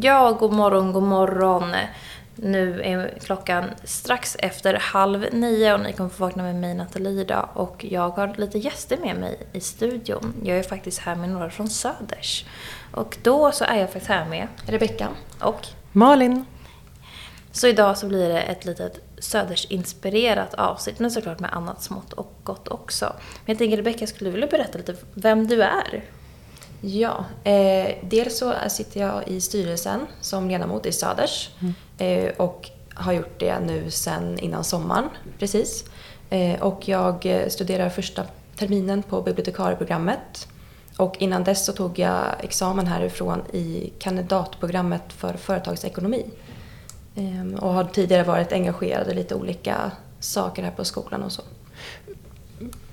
Ja, god morgon, god morgon. Nu är klockan strax efter halv nio och ni kommer få vakna med mig Nathalie idag. Och jag har lite gäster med mig i studion. Jag är faktiskt här med några från Söders. Och då så är jag faktiskt här med Rebecka och Malin. Så idag så blir det ett litet Söders-inspirerat avsnitt, men såklart med annat smått och gott också. Men jag tänker Rebecka, skulle du vilja berätta lite vem du är? Ja, eh, dels så sitter jag i styrelsen som ledamot i Söders mm. eh, och har gjort det nu sedan innan sommaren precis. Eh, och jag studerar första terminen på bibliotekarieprogrammet och innan dess så tog jag examen härifrån i kandidatprogrammet för företagsekonomi. Ehm, och har tidigare varit engagerad i lite olika saker här på skolan och så.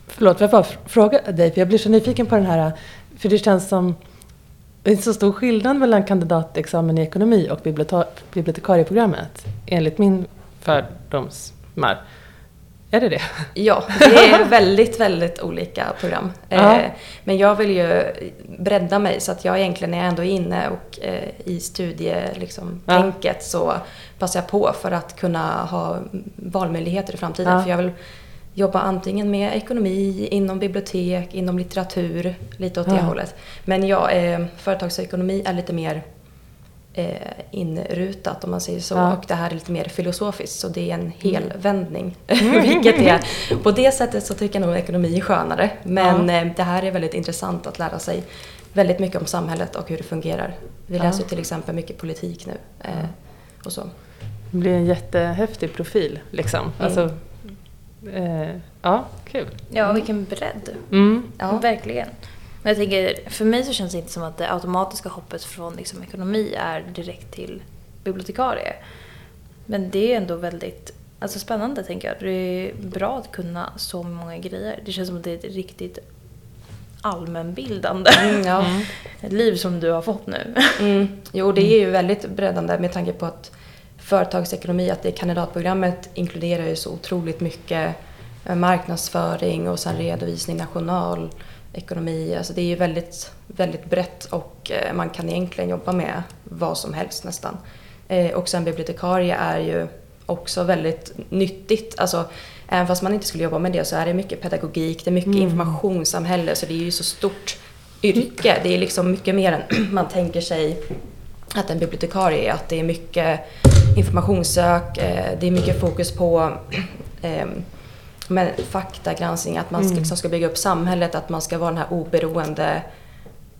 Förlåt, jag bara fråga dig? För jag blir så nyfiken på den här, för det känns som det är så stor skillnad mellan kandidatexamen i ekonomi och bibliotekarieprogrammet, enligt min fördomsmar. Är det det? Ja, det är väldigt, väldigt olika program. Eh, men jag vill ju bredda mig så att jag egentligen är ändå inne och eh, i studietänket liksom, ja. så passar jag på för att kunna ha valmöjligheter i framtiden. Ja. För jag vill jobba antingen med ekonomi, inom bibliotek, inom litteratur, lite åt det hållet. Men ja, eh, företagsekonomi är lite mer eh, inrutat om man säger så. Ja. Och det här är lite mer filosofiskt så det är en helvändning. Mm. Vilket är, på det sättet så tycker jag nog ekonomi är skönare. Men ja. eh, det här är väldigt intressant att lära sig väldigt mycket om samhället och hur det fungerar. Vi läser till exempel mycket politik nu. Eh, och så. Det blir en jättehäftig profil liksom. Mm. Alltså, eh, ja, kul. Ja, vilken bredd. Mm. Ja. Verkligen. Men jag tänker, för mig så känns det inte som att det automatiska hoppet från liksom ekonomi är direkt till bibliotekarie. Men det är ändå väldigt alltså spännande tänker jag. Det är bra att kunna så många grejer. Det känns som att det är ett riktigt allmänbildande mm, ja. ett liv som du har fått nu. Mm. Jo, det är ju väldigt breddande med tanke på att företagsekonomi, att det kandidatprogrammet inkluderar ju så otroligt mycket marknadsföring och sen redovisning, national ekonomi. Alltså det är ju väldigt, väldigt brett och eh, man kan egentligen jobba med vad som helst nästan. Eh, och sen bibliotekarie är ju också väldigt nyttigt. Alltså, även fast man inte skulle jobba med det så är det mycket pedagogik, det är mycket mm. informationssamhälle så det är ju så stort yrke. Det är liksom mycket mer än man tänker sig att en bibliotekarie är. Att det är mycket informationssök, eh, det är mycket fokus på men faktagranskning, att man mm. liksom ska bygga upp samhället, att man ska vara den här oberoende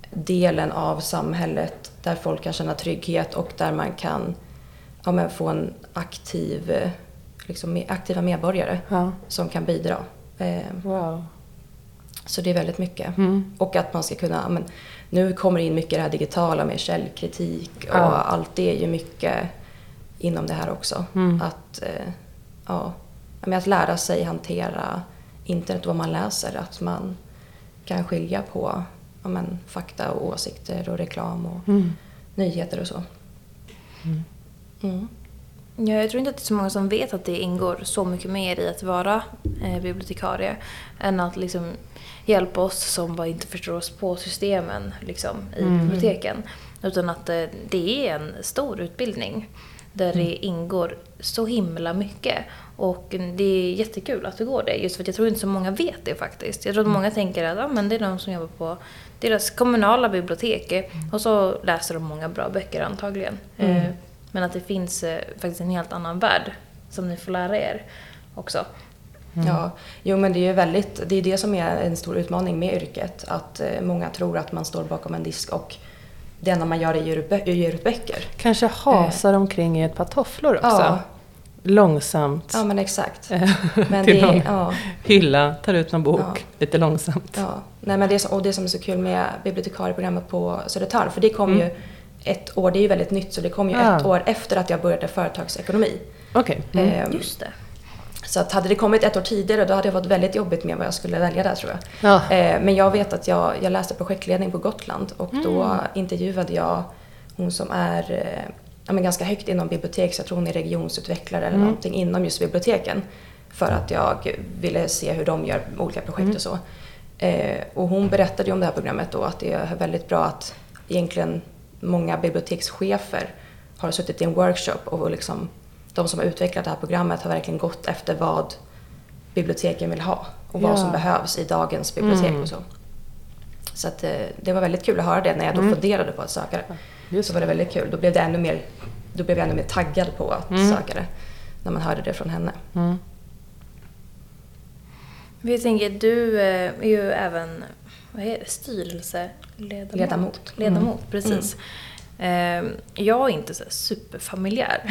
delen av samhället där folk kan känna trygghet och där man kan ja, få en aktiv, liksom, aktiva medborgare ja. som kan bidra. Eh, wow. Så det är väldigt mycket. Mm. Och att man ska kunna, men, nu kommer det in mycket det här digitala med källkritik och ja. allt det är ju mycket inom det här också. Mm. Att, eh, ja, att lära sig hantera internet och vad man läser. Att man kan skilja på ja, men, fakta och åsikter och reklam och mm. nyheter och så. Mm. Mm. Ja, jag tror inte att det är så många som vet att det ingår så mycket mer i att vara eh, bibliotekarie än att liksom hjälpa oss som bara inte förstår oss på systemen liksom, i mm. biblioteken. Utan att eh, det är en stor utbildning där mm. det ingår så himla mycket. Och det är jättekul att det går det, just för att jag tror inte så många vet det faktiskt. Jag tror att många tänker att ja, men det är de som jobbar på deras kommunala bibliotek mm. och så läser de många bra böcker antagligen. Mm. Eh, men att det finns eh, faktiskt en helt annan värld som ni får lära er också. Mm. Ja, jo men det är ju väldigt, det är det som är en stor utmaning med yrket. Att eh, många tror att man står bakom en disk och det enda man gör är ger ut böcker. Kanske hasar eh. omkring i ett par tofflor också. Ja, långsamt. Ja, men exakt. men till det, någon ja. hylla, tar ut någon bok ja. lite långsamt. Ja. Nej, men det, och det som är så kul med bibliotekarieprogrammet på Södertörn, för det kom mm. ju ett år, det är ju väldigt nytt, så det kom ju ja. ett år efter att jag började företagsekonomi. Okej. Okay. Mm. Ehm, Just det. Så att hade det kommit ett år tidigare då hade det varit väldigt jobbigt med vad jag skulle välja där tror jag. Ja. Ehm, men jag vet att jag, jag läste projektledning på Gotland och mm. då intervjuade jag hon som är eh, ja, men ganska högt inom bibliotek, så jag tror hon är regionsutvecklare eller mm. någonting inom just biblioteken. För att jag ville se hur de gör olika projekt mm. och så. Eh, och hon berättade ju om det här programmet då, att det är väldigt bra att egentligen många bibliotekschefer har suttit i en workshop och liksom, de som har utvecklat det här programmet har verkligen gått efter vad biblioteken vill ha och vad Ja. som behövs i dagens bibliotek Mm. och så. Så att, eh, det var väldigt kul att höra det när jag då Mm. funderade på att söka det. Just Så var det väldigt kul. Då blev, det ännu mer, då blev jag ännu mer taggad på att Mm. söka det. När man hörde det från henne. Mm. Jag tänker, du eh, är ju även vad är det, styrelseledamot. Ledamot. Ledamot, precis. Eh, Jag är inte så superfamiljär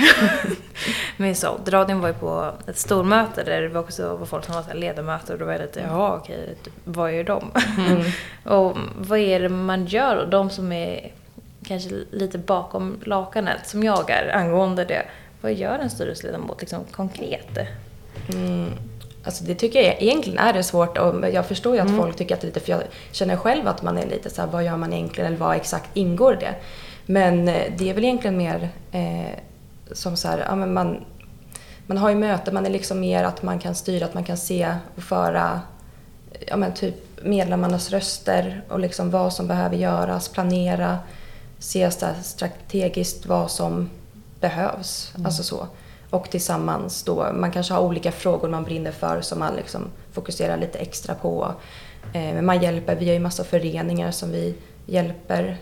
med sånt. Radion var ju på ett stormöte där det var också var folk som var så här ledamöter och då var jag lite, jaha okej, typ, vad gör de? Mm. och vad är det man gör då? De som är kanske lite bakom lakanet, som jag är, angående det. Vad gör en styrelseledamot liksom konkret? Mm. Alltså det tycker jag egentligen är det svårt och jag förstår ju att folk tycker att det är lite, för jag känner själv att man är lite så här, vad gör man egentligen eller vad exakt ingår det? Men eh, det är väl egentligen mer eh, som så här, ja men man, man har ju möten, man är liksom mer att man kan styra, att man kan se och föra ja men typ medlemmarnas röster och liksom vad som behöver göras, planera, se strategiskt vad som behövs. Alltså så. Och tillsammans då, man kanske har olika frågor man brinner för som man liksom fokuserar lite extra på. Eh, men man hjälper, vi har ju massa föreningar som vi hjälper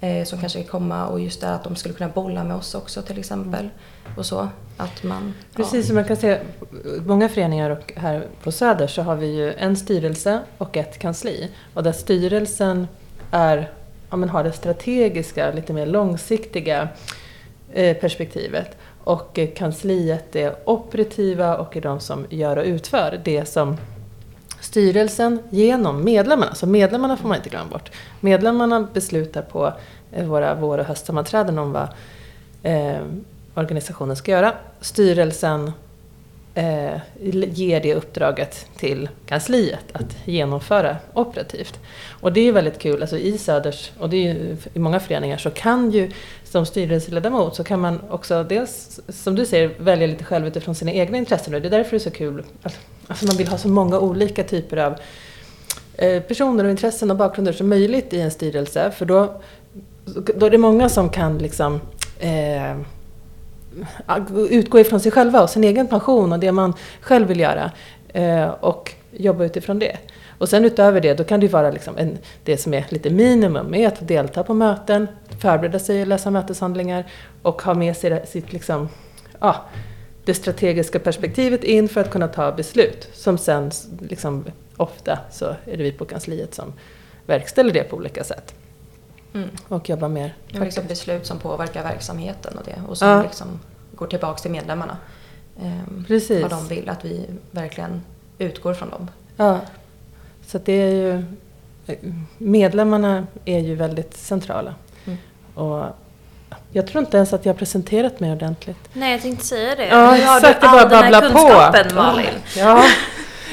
eh, som kanske kan komma och just det att de skulle kunna bolla med oss också till exempel. Och så. Att man, Precis som man kan se, många föreningar och här på Söder så har vi ju en styrelse och ett kansli. Och där styrelsen är, ja, men har det strategiska, lite mer långsiktiga eh, perspektivet. Och kansliet är operativa och är de som gör och utför det som styrelsen genom medlemmarna, så medlemmarna får man inte glömma bort. Medlemmarna beslutar på eh, våra vår och höstsammanträden om vad eh, organisationen ska göra. Styrelsen eh, ger det uppdraget till kansliet att genomföra operativt. Och det är väldigt kul, alltså i Söders, och det är ju i många föreningar så kan ju som styrelseledamot så kan man också dels, som du säger, välja lite själv utifrån sina egna intressen och det är därför det är så kul. Alltså man vill ha så många olika typer av eh, personer och intressen och bakgrunder som möjligt i en styrelse för då, då är det många som kan liksom eh, utgå ifrån sig själva och sin egen pension och det man själv vill göra eh, och jobba utifrån det. Och sen utöver det, då kan det ju vara liksom en, det som är lite minimum, är att delta på möten, förbereda sig, och läsa möteshandlingar och ha med sig det- sitt liksom, ja, det strategiska perspektivet in för att kunna ta beslut. Som sen, liksom, ofta så är det vi på kansliet som verkställer det på olika sätt. Mm. Och jobbar mer Det är liksom beslut som påverkar verksamheten och det och som Ja. liksom går tillbaka till medlemmarna. Ehm, Precis. Vad de vill att vi verkligen utgår från dem. Ja, så det är ju... Medlemmarna är ju väldigt centrala. Mm. Och jag tror inte ens att jag har presenterat mig ordentligt. Nej, jag tänkte säga det. Ja, nu har exakt, du bara all den här babblar på. kunskapen, Malin. Ja,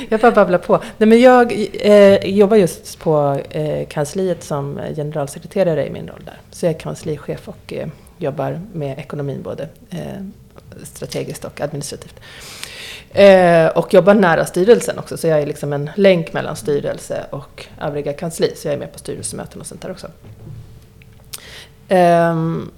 jag bara babblar på. Nej, men jag eh, jobbar just på eh, kansliet som generalsekreterare i min roll där. Så jag är kanslichef och eh, jobbar med ekonomin både eh, strategiskt och administrativt. Eh, och jobbar nära styrelsen också, så jag är liksom en länk mellan styrelse och övriga kansli. Så jag är med på styrelsemöten och sånt där också. Ehm,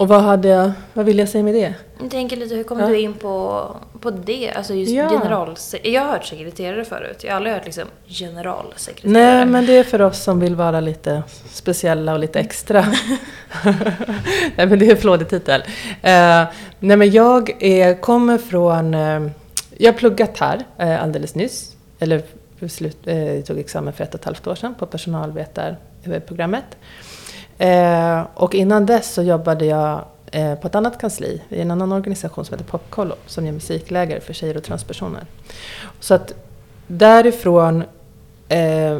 och vad, hade jag, vad vill jag säga med det? Jag tänker lite, hur kom Ja. du in på, på det? Alltså just Ja. generalsekreterare. Jag har hört sekreterare förut. Jag har aldrig hört liksom generalsekreterare. Nej, men det är för oss som vill vara lite speciella och lite extra. nej, men det är en flådig titel. Eh, nej, men jag är, kommer från... Eh, jag har pluggat här eh, alldeles nyss. Eller slut, tog examen för ett och ett halvt år sedan på personalvetarprogrammet. Eh, och innan dess så jobbade jag eh, på ett annat kansli i en annan organisation som heter Popkollo som gör musikläger för tjejer och transpersoner. Så att därifrån eh,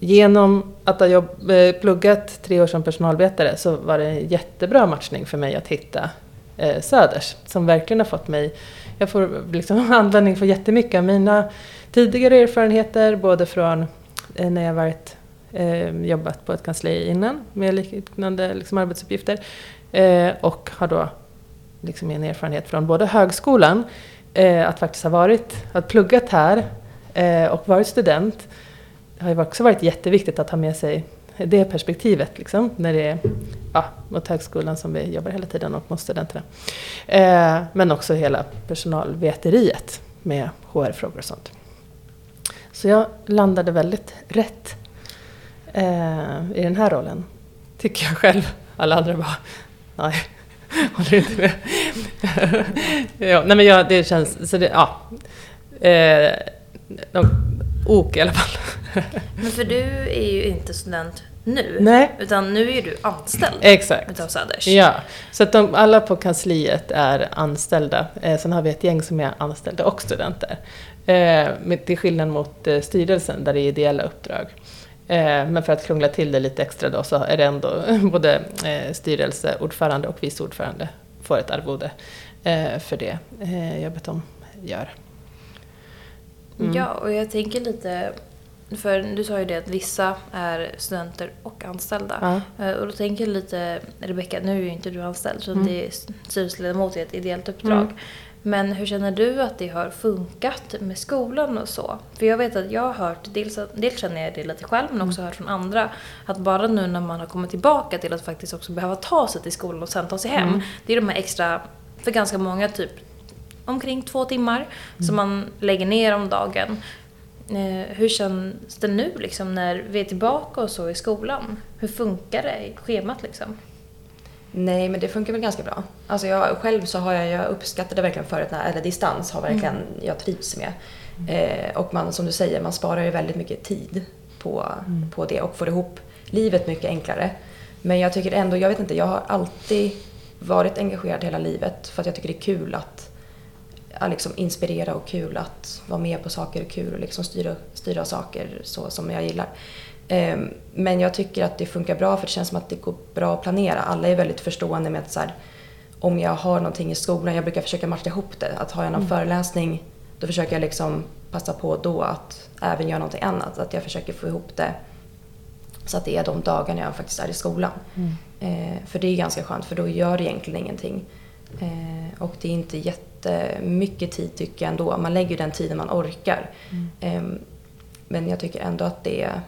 Genom att ha jobb, eh, pluggat tre år som personalvetare så var det en jättebra matchning för mig att hitta eh, Söders. Som verkligen har fått mig... Jag får liksom användning för jättemycket av mina tidigare erfarenheter. Både från eh, när jag varit, Ehm, jobbat på ett kansli innan med liknande liksom, arbetsuppgifter. Eh, och har då liksom en erfarenhet från både högskolan, eh, att faktiskt ha varit, att pluggat här eh, och varit student. Det har ju också varit jätteviktigt att ha med sig det perspektivet liksom, när det är ja, mot högskolan som vi jobbar hela tiden och mot studenterna. Eh, men också hela personalveteriet med HR-frågor och sånt. Så jag landade väldigt rätt eh, i den här rollen, tycker jag själv. Alla andra bara, nej, håller inte med. ja, nej men jag, det känns, så det, ja. Eh, ok i alla fall. men för du är ju inte student nu. Nej. Utan nu är du anställd Exakt. utav Söders. Ja, så att de, alla på kansliet är anställda. Eh, sen har vi ett gäng som är anställda och studenter. Eh, till skillnad mot eh, styrelsen där det är ideella uppdrag. Eh, men för att krångla till det lite extra då så är det ändå både eh, styrelseordförande och vice ordförande får ett arvode eh, för det jobbet de gör. Mm. Ja, och jag tänker lite för du sa ju det att vissa är studenter och anställda. Ja. Och då tänker jag lite, Rebecka, nu är ju inte du anställd så mm. det är styrelseledamot i ett ideellt uppdrag. Men hur känner du att det har funkat med skolan och så? För jag vet att jag har hört, dels, dels känner jag det lite själv men också mm. hört från andra, att bara nu när man har kommit tillbaka till att faktiskt också behöva ta sig till skolan och sen ta sig hem. Mm. Det är de här extra, för ganska många typ omkring två timmar mm. som man lägger ner om dagen. Eh, hur känns det nu liksom när vi är tillbaka och så i skolan? Hur funkar det i schemat liksom? Nej, men det funkar väl ganska bra. Alltså jag, själv så har jag, jag uppskattade verkligen förut när, eller distans har verkligen mm. jag trivs med. Eh, och man, som du säger, man sparar ju väldigt mycket tid på, mm. på det och får ihop livet mycket enklare. Men jag tycker ändå, jag vet inte, jag har alltid varit engagerad hela livet för att jag tycker det är kul att liksom inspirera och kul att vara med på saker och kul och liksom styra, styra saker så som jag gillar. Ehm, men jag tycker att det funkar bra för det känns som att det går bra att planera. Alla är väldigt förstående med att så här, om jag har någonting i skolan, jag brukar försöka matcha ihop det. Att har jag någon mm. föreläsning då försöker jag liksom passa på då att även göra någonting annat. Att jag försöker få ihop det så att det är de dagarna jag faktiskt är i skolan. Mm. Ehm, för det är ganska skönt för då gör det egentligen ingenting. Ehm, och det är inte jättemycket tid tycker jag ändå. Man lägger den tiden man orkar. Mm. men jag tycker ändå att det är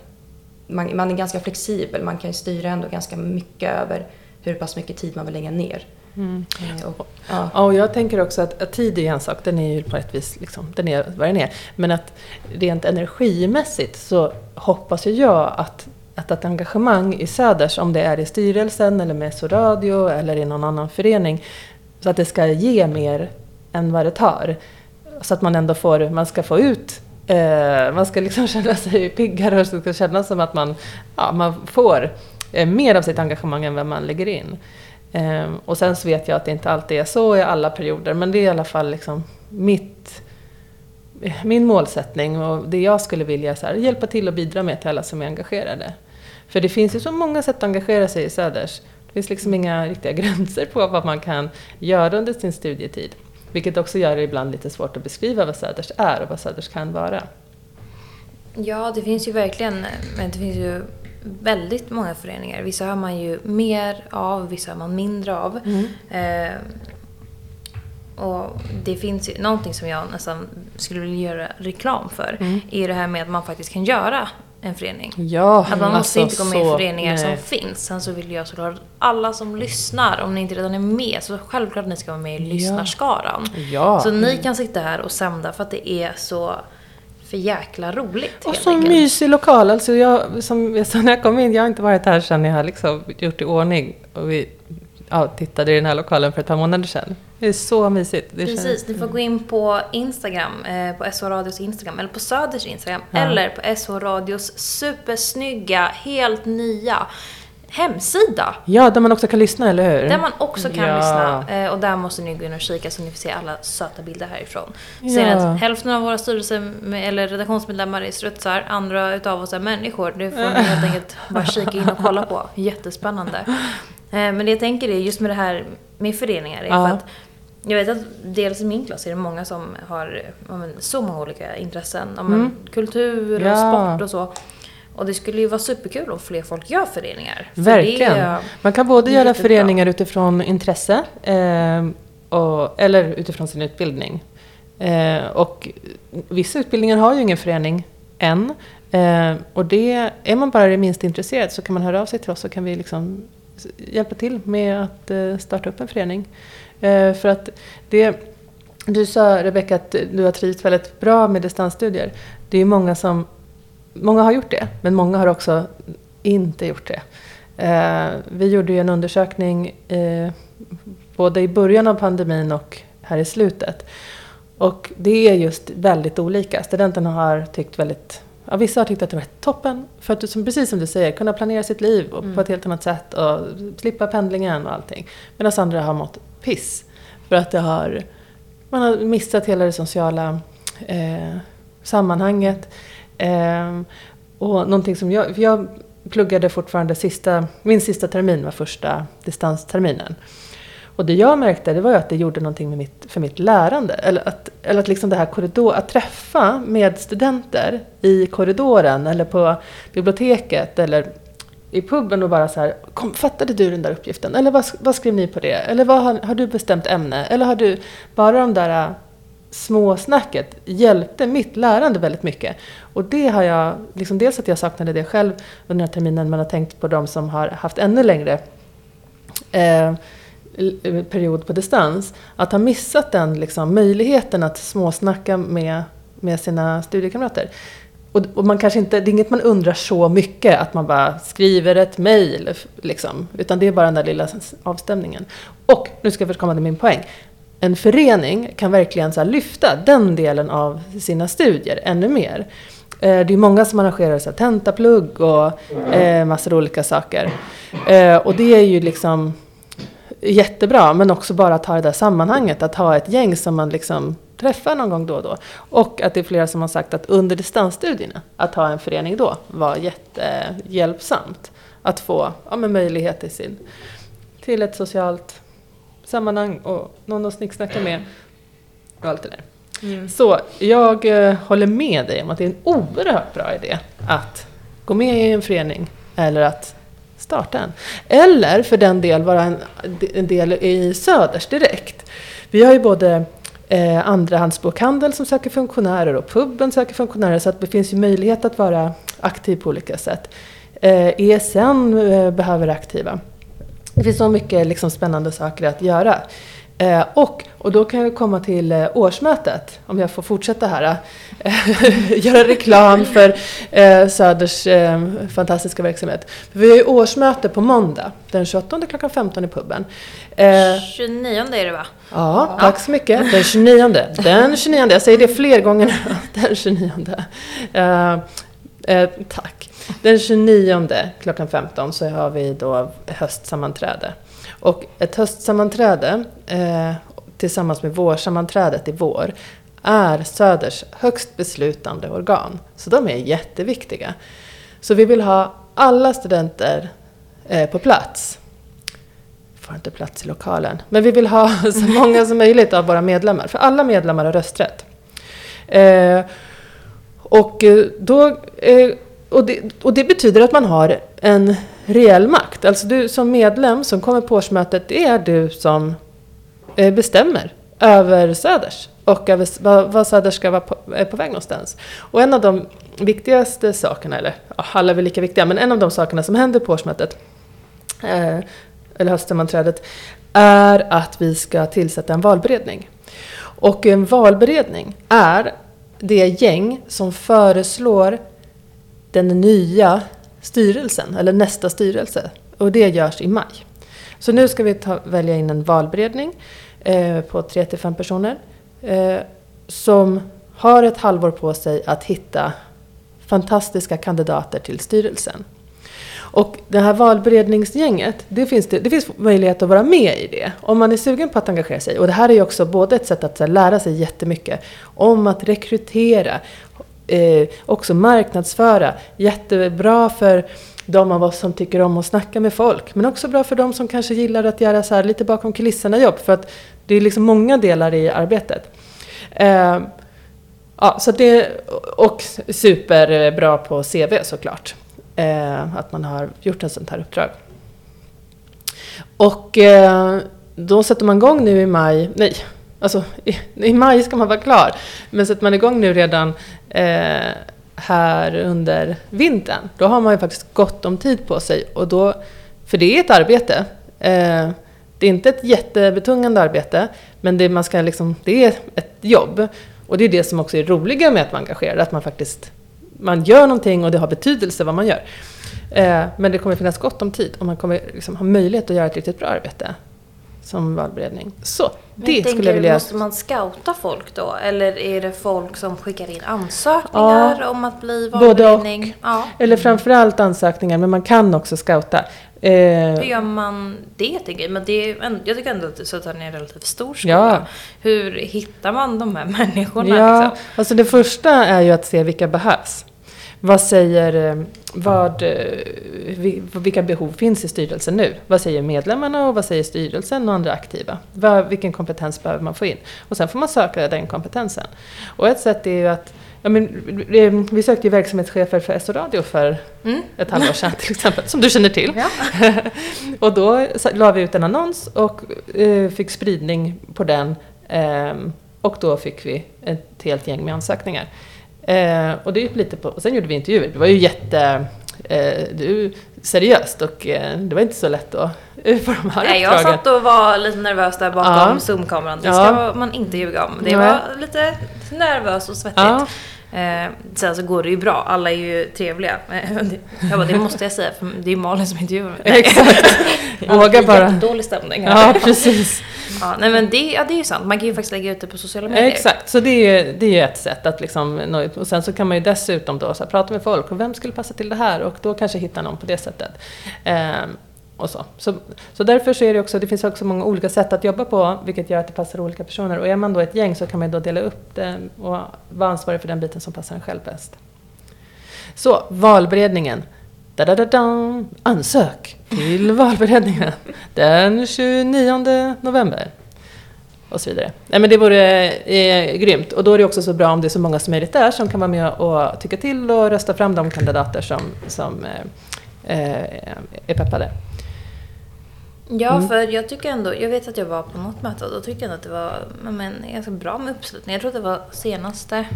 man, man är ganska flexibel. Man kan styra ändå ganska mycket över hur pass mycket tid man vill lägga ner. Mm. Eh, och, ja. och jag tänker också att, att, tid är en sak, den är ju på ett vis liksom, den är vad den är. Men att rent energimässigt så hoppas ju jag att, att ett engagemang i Söders, om det är i styrelsen eller med SO Radio eller i någon annan förening, så att det ska ge mer än vad det tar. Så att man ändå får, man ska få ut Eh, man ska liksom känna sig piggare och det ska kännas som att man, ja, man får eh, mer av sitt engagemang än vad man lägger in. Eh, och sen så vet jag att det inte alltid är så i alla perioder, men det är i alla fall liksom mitt, eh, min målsättning och det jag skulle vilja är här, hjälpa till och bidra med till alla som är engagerade. För det finns ju så många sätt att engagera sig i Söders. Det finns liksom inga riktiga gränser på vad man kan göra under sin studietid. Vilket också gör det ibland lite svårt att beskriva vad Söders är och vad Söders kan vara. Ja, det finns ju verkligen, men det finns ju väldigt många föreningar. Vissa har man ju mer av, vissa har man mindre av. Mm. Eh, och det finns ju någonting som jag nästan skulle vilja göra reklam för. Mm. är det här med att man faktiskt kan göra en förening. Ja, att man måste alltså, inte gå med i föreningar nej. som finns. Sen så vill jag såklart alla som lyssnar, om ni inte redan är med, så självklart att ni ska vara med i lyssnarskaran. Ja. Så ni kan sitta här och sända för att det är så för jäkla roligt. Och så enkelt. mysig lokal. Alltså jag, som, så när jag kom in, jag har inte varit här sedan jag har liksom gjort i ordning. Och vi ja, tittade i den här lokalen för ett par månader sedan. Det är så mysigt. Det Precis, känns... ni får gå in på Instagram, eh, på SH Radios Instagram, eller på Söders Instagram, ja. eller på SH Radios supersnygga, helt nya hemsida. Ja, där man också kan lyssna, eller hur? Där man också kan ja. lyssna. Eh, och där måste ni gå in och kika så ni får se alla söta bilder härifrån. Ja. Ser ni att hälften av våra styrelse eller redaktionsmedlemmar är strutsar, andra utav oss är människor. Det får ni helt enkelt bara kika in och kolla på. Jättespännande. Eh, men det jag tänker är just med det här med föreningar är ja. för att jag vet att dels i min klass är det många som har men, så många olika intressen. Men, mm. Kultur och ja. sport och så. Och det skulle ju vara superkul om fler folk gör föreningar. Verkligen. Det, Man kan både göra föreningar utifrån intresse eh, och, eller utifrån sin utbildning. Eh, och vissa utbildningar har ju ingen förening än. Eh, och det, är man bara det minsta intresserad så kan man höra av sig till oss så kan vi liksom hjälpa till med att eh, starta upp en förening. Eh, för att det, du sa Rebecka att du har trivts väldigt bra med distansstudier. Det är många som, många har gjort det, men många har också inte gjort det. Eh, vi gjorde ju en undersökning eh, både i början av pandemin och här i slutet. Och det är just väldigt olika. Studenterna har tyckt väldigt Ja, vissa har tyckt att det varit toppen, för att som, precis som du säger, kunna planera sitt liv mm. på ett helt annat sätt och slippa pendlingen och allting. Medan andra har mått piss. För att det har, man har missat hela det sociala eh, sammanhanget. Eh, och någonting som jag, jag pluggade fortfarande sista, min sista termin var första distansterminen. Och det jag märkte det var att det gjorde någonting med mitt, för mitt lärande. Eller att, eller att liksom det här korridor, att träffa med studenter i korridoren eller på biblioteket eller i puben och bara så här, kom, fattade du den där uppgiften? Eller vad, vad skrev ni på det? Eller vad har, har du bestämt ämne? Eller har du, bara de där äh, småsnacket hjälpte mitt lärande väldigt mycket. Och det har jag, liksom dels att jag saknade det själv under den här terminen, men har tänkt på de som har haft ännu längre eh, eh period på distans. Att ha missat den liksom, möjligheten att småsnacka med, med sina studiekamrater. Och, och, man kanske inte, det är inget man undrar så mycket, att man bara skriver ett mejl. Liksom, utan det är bara den där lilla avstämningen. Och, nu ska jag först komma till min poäng. En förening kan verkligen så lyfta den delen av sina studier ännu mer. Eh, det är många som arrangerar så tentaplugg och eh, massor av olika saker. Eh, och det är ju liksom jättebra, men också bara att ha det där sammanhanget, att ha ett gäng som man liksom träffar någon gång då och då. Och att det är flera som har sagt att under distansstudierna, att ha en förening då var jättehjälpsamt. Att få ja, med möjlighet till, sin, till ett socialt sammanhang och någon att snicksnacka med och allt det där. Mm. Så jag eh, håller med dig om att det är en oerhört bra idé att gå med i en förening eller att starta en. Eller för den del vara en, en del i Söders direkt. Vi har ju både eh, andrahandsbokhandel som söker funktionärer och puben söker funktionärer så att det finns ju möjlighet att vara aktiv på olika sätt. Eh, ESN eh, behöver aktiva. Det finns så mycket liksom, spännande saker att göra. Eh, och, och då kan jag komma till eh, årsmötet, om jag får fortsätta här. Eh, göra reklam för Söders fantastiska verksamhet. Vi har ju årsmöte på måndag, den 28 klockan 15 i puben. 29 är det va? Ja, tack så mycket. Den 29. Den 29, jag säger det fler gånger nu. Den 29. tack. Den 29 klockan 15 så har vi då höstsammanträde. Och ett höstsammanträde eh, tillsammans med vårsammanträdet i vår är Söders högst beslutande organ. Så de är jätteviktiga. Så vi vill ha alla studenter eh, på plats. Får inte plats i lokalen. Men vi vill ha så många som möjligt av våra medlemmar. För alla medlemmar har rösträtt. Eh, och, eh, då, eh, och, det, och det betyder att man har en reell makt. Alltså du som medlem som kommer på årsmötet, det är du som eh, bestämmer över Söders och över vad Söders ska vara på, är på väg någonstans. Och en av de viktigaste sakerna, eller alla är väl lika viktiga, men en av de sakerna som händer på årsmötet, eh, eller höstsammanträdet, är att vi ska tillsätta en valberedning. Och en valberedning är det gäng som föreslår den nya styrelsen, eller nästa styrelse. Och det görs i maj. Så nu ska vi ta, välja in en valberedning eh, på 3-5 personer eh, som har ett halvår på sig att hitta fantastiska kandidater till styrelsen. Och det här valberedningsgänget, det finns, det, det finns möjlighet att vara med i det. Om man är sugen på att engagera sig. Och det här är ju också både ett sätt att här, lära sig jättemycket om att rekrytera, eh, också marknadsföra. Jättebra för de av oss som tycker om att snacka med folk. Men också bra för de som kanske gillar att göra så här lite bakom kulisserna jobb. För att det är liksom många delar i arbetet. Eh, ja, så det, och superbra på CV såklart. Eh, att man har gjort ett sånt här uppdrag. Och eh, då sätter man igång nu i maj, nej, alltså i, i, maj ska man vara klar. Men sätter man igång nu redan eh, här under vintern, då har man ju faktiskt gott om tid på sig. Och då, för det är ett arbete. Eh, det är inte ett jättebetungande arbete, men det, man ska liksom, det är ett jobb. Och det är det som också är roliga med att vara engagerad, att man faktiskt man gör någonting och det har betydelse vad man gör. Eh, men det kommer finnas gott om tid och man kommer liksom ha möjlighet att göra ett riktigt bra arbete som valberedning. Så, Men det skulle jag vilja... Måste man scouta folk då? Eller är det folk som skickar in ansökningar om att bli Både och. valberedning? Ja. Eller framförallt ansökningar, men man kan också scouta. Eh, Hur gör man det tänker jag? Men det är, jag tycker ändå att Södertörn är en relativt stor skola. Ja. Hur hittar man de här människorna? Ja, Liksom? alltså det första är ju att se vilka behövs. Vad säger, eh, vad, eh, vi- vilka behov finns i styrelsen nu? Vad säger medlemmarna och vad säger styrelsen och andra aktiva? Vad, vilken kompetens behöver man få in? Och sen får man söka den kompetensen. Och ett sätt är ju att Ja, men, eh, vi sökte ju verksamhetschefer för SO Radio för Mm. ett halvår sedan till exempel, som du känner till. Ja. och då la vi ut en annons och eh, fick spridning på den. ehm, och då fick vi ett helt gäng med ansökningar. Eh, och, det gick lite på, och sen gjorde vi intervjuer. Det var ju jätte eh, du, seriöst och eh, det var inte så lätt att eh, få de här Nej, jag satt och var lite nervös där bakom Ja. Zoom-kameran. Det Ja. ska man inte ljuga om. Det Nej. var lite nervöst och svettigt. Ja. Eh, sen så går det ju bra. Alla är ju trevliga. Eh, Jag bara, det måste jag säga för det är Malin som intervjuar mig. Exakt. Våga Det är bara. Jättedålig stämning här. Ja, precis. Ja, nej men det, ja, det är ju sant. Man kan ju faktiskt lägga ut det på sociala medier. Exakt, så det är, det är ju ett sätt att liksom nå ut. Och sen så kan man ju dessutom då så här, prata med folk och vem skulle passa till det här och då kanske hitta någon på det sättet. Ehm, och så. Så, så därför så är det också, det finns också många olika sätt att jobba på vilket gör att det passar olika personer. Och är man då ett gäng så kan man då dela upp det och vara ansvarig för den biten som passar en själv bäst. Så, valberedningen. Da, da, da, da. Ansök till valberedningen den 29 november. Och så vidare. Nej, men det vore eh, grymt. Och då är det också så bra om det är så många som möjligt där som kan vara med och tycka till och rösta fram de kandidater som, som eh, eh, är peppade. Ja, Mm. för jag tycker ändå, jag vet att jag var på något möte och då tyckte jag ändå att det var men, ganska bra med uppslutning. Jag tror att det var senaste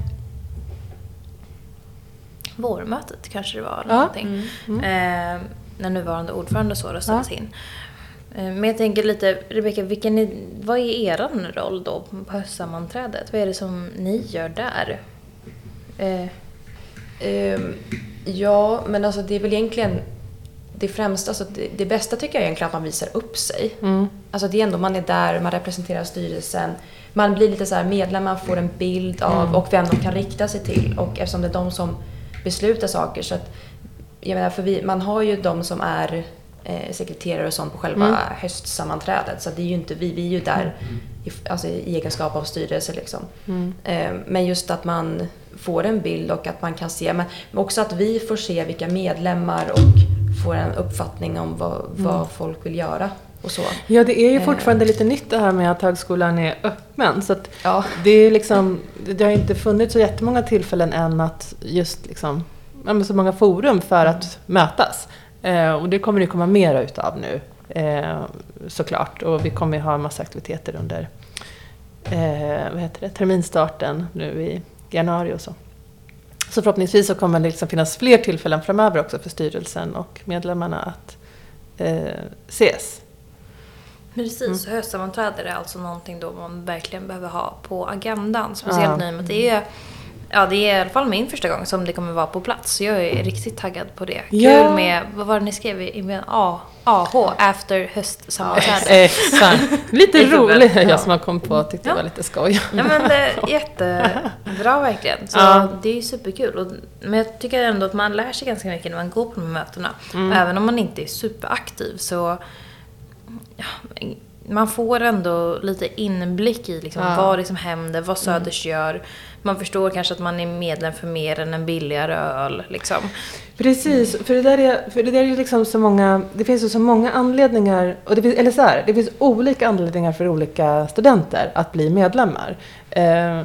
vårmötet kanske det var. Eller Ja. någonting. Eh, när nuvarande ordförande så röstades Ja. in. Eh, men jag tänker lite, Rebecka, vilken är, vad är er roll då på höstsammanträdet? Vad är det som ni gör där? Eh, Ehm, ja, men alltså det är väl egentligen det främsta, alltså det, det bästa tycker jag egentligen att man visar upp sig. Mm. Alltså det är ändå, man är där, man representerar styrelsen. Man blir lite så här medlem, man får en bild av Mm. och vem de kan rikta sig till. Och eftersom det är de som beslutar saker så att, jag menar, för vi, man har ju de som är eh, sekreterare och sånt på själva Mm. höstsammanträdet. Så det är ju inte vi, vi är ju där i, alltså i egenskap av styrelse liksom. Mm. Eh, Men just att man får en bild och att man kan se, men också att vi får se vilka medlemmar och får en uppfattning om vad, vad Mm. folk vill göra och så. Ja, det är ju Eh. fortfarande lite nytt det här med att högskolan är öppen. Så Ja. det, är liksom, det har inte funnits så jättemånga tillfällen än att just liksom, så många forum för att mötas. Eh, och det kommer det komma mera utav nu eh, såklart. Och vi kommer ju ha en massa aktiviteter under eh, vad heter det, terminstarten nu i januari och så. Så förhoppningsvis så kommer det liksom finnas fler tillfällen framöver också för styrelsen och medlemmarna att eh, ses. Precis, Mm. höstsammanträde är alltså någonting då man verkligen behöver ha på agendan. Speciellt Ja. nu med att det är, ja, det är i alla fall min första gång som det kommer vara på plats. Så jag är riktigt taggad på det. Ja. Kul med, vad var det ni skrev i inbjudan? A, AH, after höstsammanträde. Exakt. Lite Det är roligt. ja. Jag som har kommit på tyckte det Ja. var lite skoj. Ja men det är jättebra verkligen. Så Ja. det är ju superkul. Och, men jag tycker ändå att man lär sig ganska mycket när man går på de här mötena. Mm. Även om man inte är superaktiv så ja, man får ändå lite inblick i liksom Ja. vad det som händer, vad Söders gör. Man förstår kanske att man är medlem för mer än en billigare öl. Liksom. Precis, för det där är, för det där är liksom så många, det finns ju så många anledningar, och det finns, eller så här, det finns olika anledningar för olika studenter att bli medlemmar. Eh,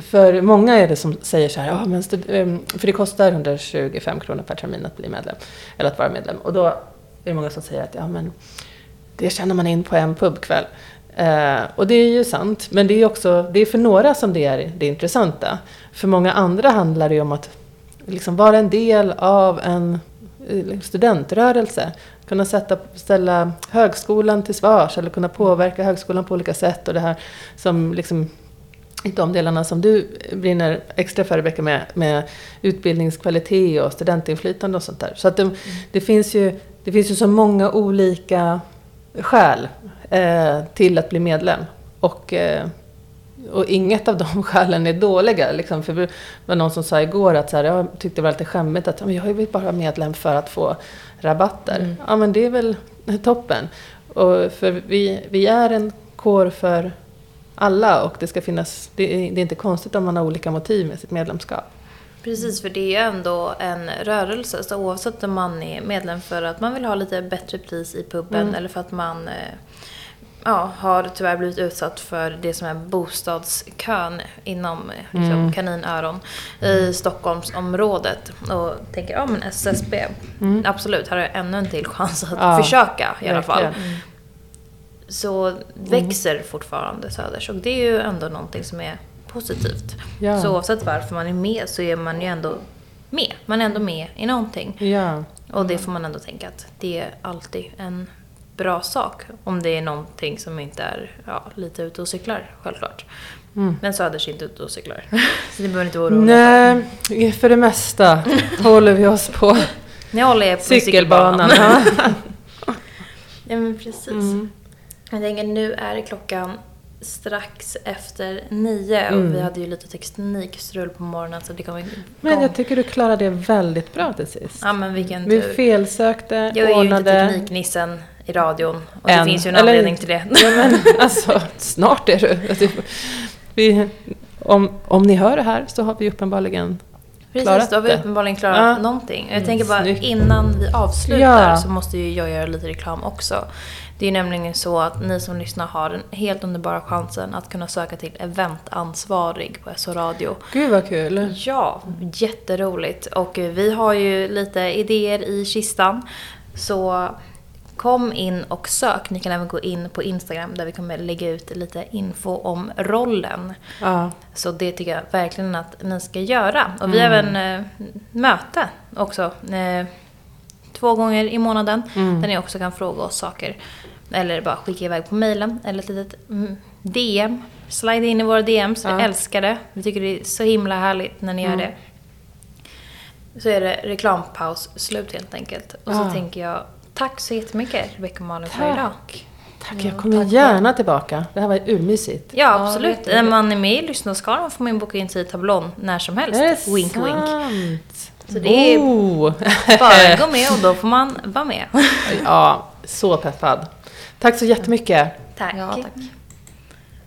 för många är det som säger så här, ah, men eh, för det kostar 125 kronor per termin att bli medlem, eller att vara medlem. Och då är det många som säger att ja, men det tjänar man in på en pubkväll. Eh, och det är ju sant, men det är också, det är för några som det är det intressanta. För många andra handlar det ju om att liksom vara en del av en eh, studentrörelse. Kunna sätta, ställa högskolan till svars eller kunna påverka högskolan på olika sätt. Och det här som liksom de delarna som du brinner extra för Rebecka med, med utbildningskvalitet och studentinflytande och sånt där. Så att det, det finns, ju, det finns ju så många olika skäl eh, till att bli medlem. Och, eh, och inget av de skälen är dåliga. Liksom. För det var någon som sa igår att så här, jag tyckte det var lite skämmigt att jag är bara medlem för att få rabatter. Mm. Ja men det är väl toppen. Och för vi, vi är en kår för alla och det ska finnas, det är, det är inte konstigt om man har olika motiv med sitt medlemskap. Precis, för det är ju ändå en rörelse. Så oavsett om man är medlem för att man vill ha lite bättre pris i puben Mm. eller för att man eh, ja, har tyvärr blivit utsatt för det som är bostadskön inom liksom, Mm. kaninöron i Stockholmsområdet. Och tänker, ja men SSB, Mm. absolut, här har jag ännu en till chans att Ja, försöka i alla fall. verkligen. Så växer fortfarande Söders och det är ju ändå någonting som är positivt. Ja. Så oavsett varför man är med så är man ju ändå med. Man är ändå med i någonting. Ja. Och det får man ändå tänka att det är alltid en bra sak. Om det är någonting som inte är ja, lite ute och cyklar, självklart. Mm. Men Söders är inte ute och cyklar. Så det behöver inte vara oroliga Nej, för det mesta håller vi oss på. Ni håller er på cykelbanan. cykelbanan. Ja. Men precis. Mm. Jag tänker nu är klockan strax efter nio Mm. och vi hade ju lite teknikstrul på morgonen så det kommer Men jag tycker du klarade det väldigt bra till sist. Ja men vilken Vi tur. felsökte, Jag är ju inte ordnade. tekniknissen i radion och Än. det finns ju en Eller- anledning till det. Ja, men alltså, snart är du. Alltså, Vi, om, om ni hör det här så har vi uppenbarligen Precis, klarat då har vi det. uppenbarligen klarat Ja. någonting. Jag Mm, tänker bara snyggt. innan vi avslutar Ja. så måste ju jag göra lite reklam också. Det är ju nämligen så att ni som lyssnar har den helt underbara chansen att kunna söka till eventansvarig på SO Radio. Gud vad kul. Ja, jätteroligt. Och vi har ju lite idéer i kistan. Så kom in och sök. Ni kan även gå in på Instagram där vi kommer lägga ut lite info om rollen. Ja. Så det tycker jag verkligen att ni ska göra. Och vi har Mm. även eh, möte också. Eh, två gånger i månaden. Mm. Där ni också kan fråga oss saker. Eller bara skicka iväg på mejlen. Eller ett litet mm, DM. Slide in i våra DMs. Vi Ja. älskar det. Vi tycker det är så himla härligt när ni Mm. gör det. Så är det reklampaus slut helt enkelt. Och så Ja. tänker jag tack så jättemycket Rebecca och Malin för idag. Tack. Tack, jag kommer gärna tillbaka. Det här var urmysigt. Ja, Ja, absolut. jätteroligt. När man är med i lyssnarskaran får man boka in tid i tablån när som helst. Är det wink wink. sant? Så det är Oh. bara gå med och då får man vara med. Ja, så peppad. Tack så jättemycket. Tack. Ja, tack.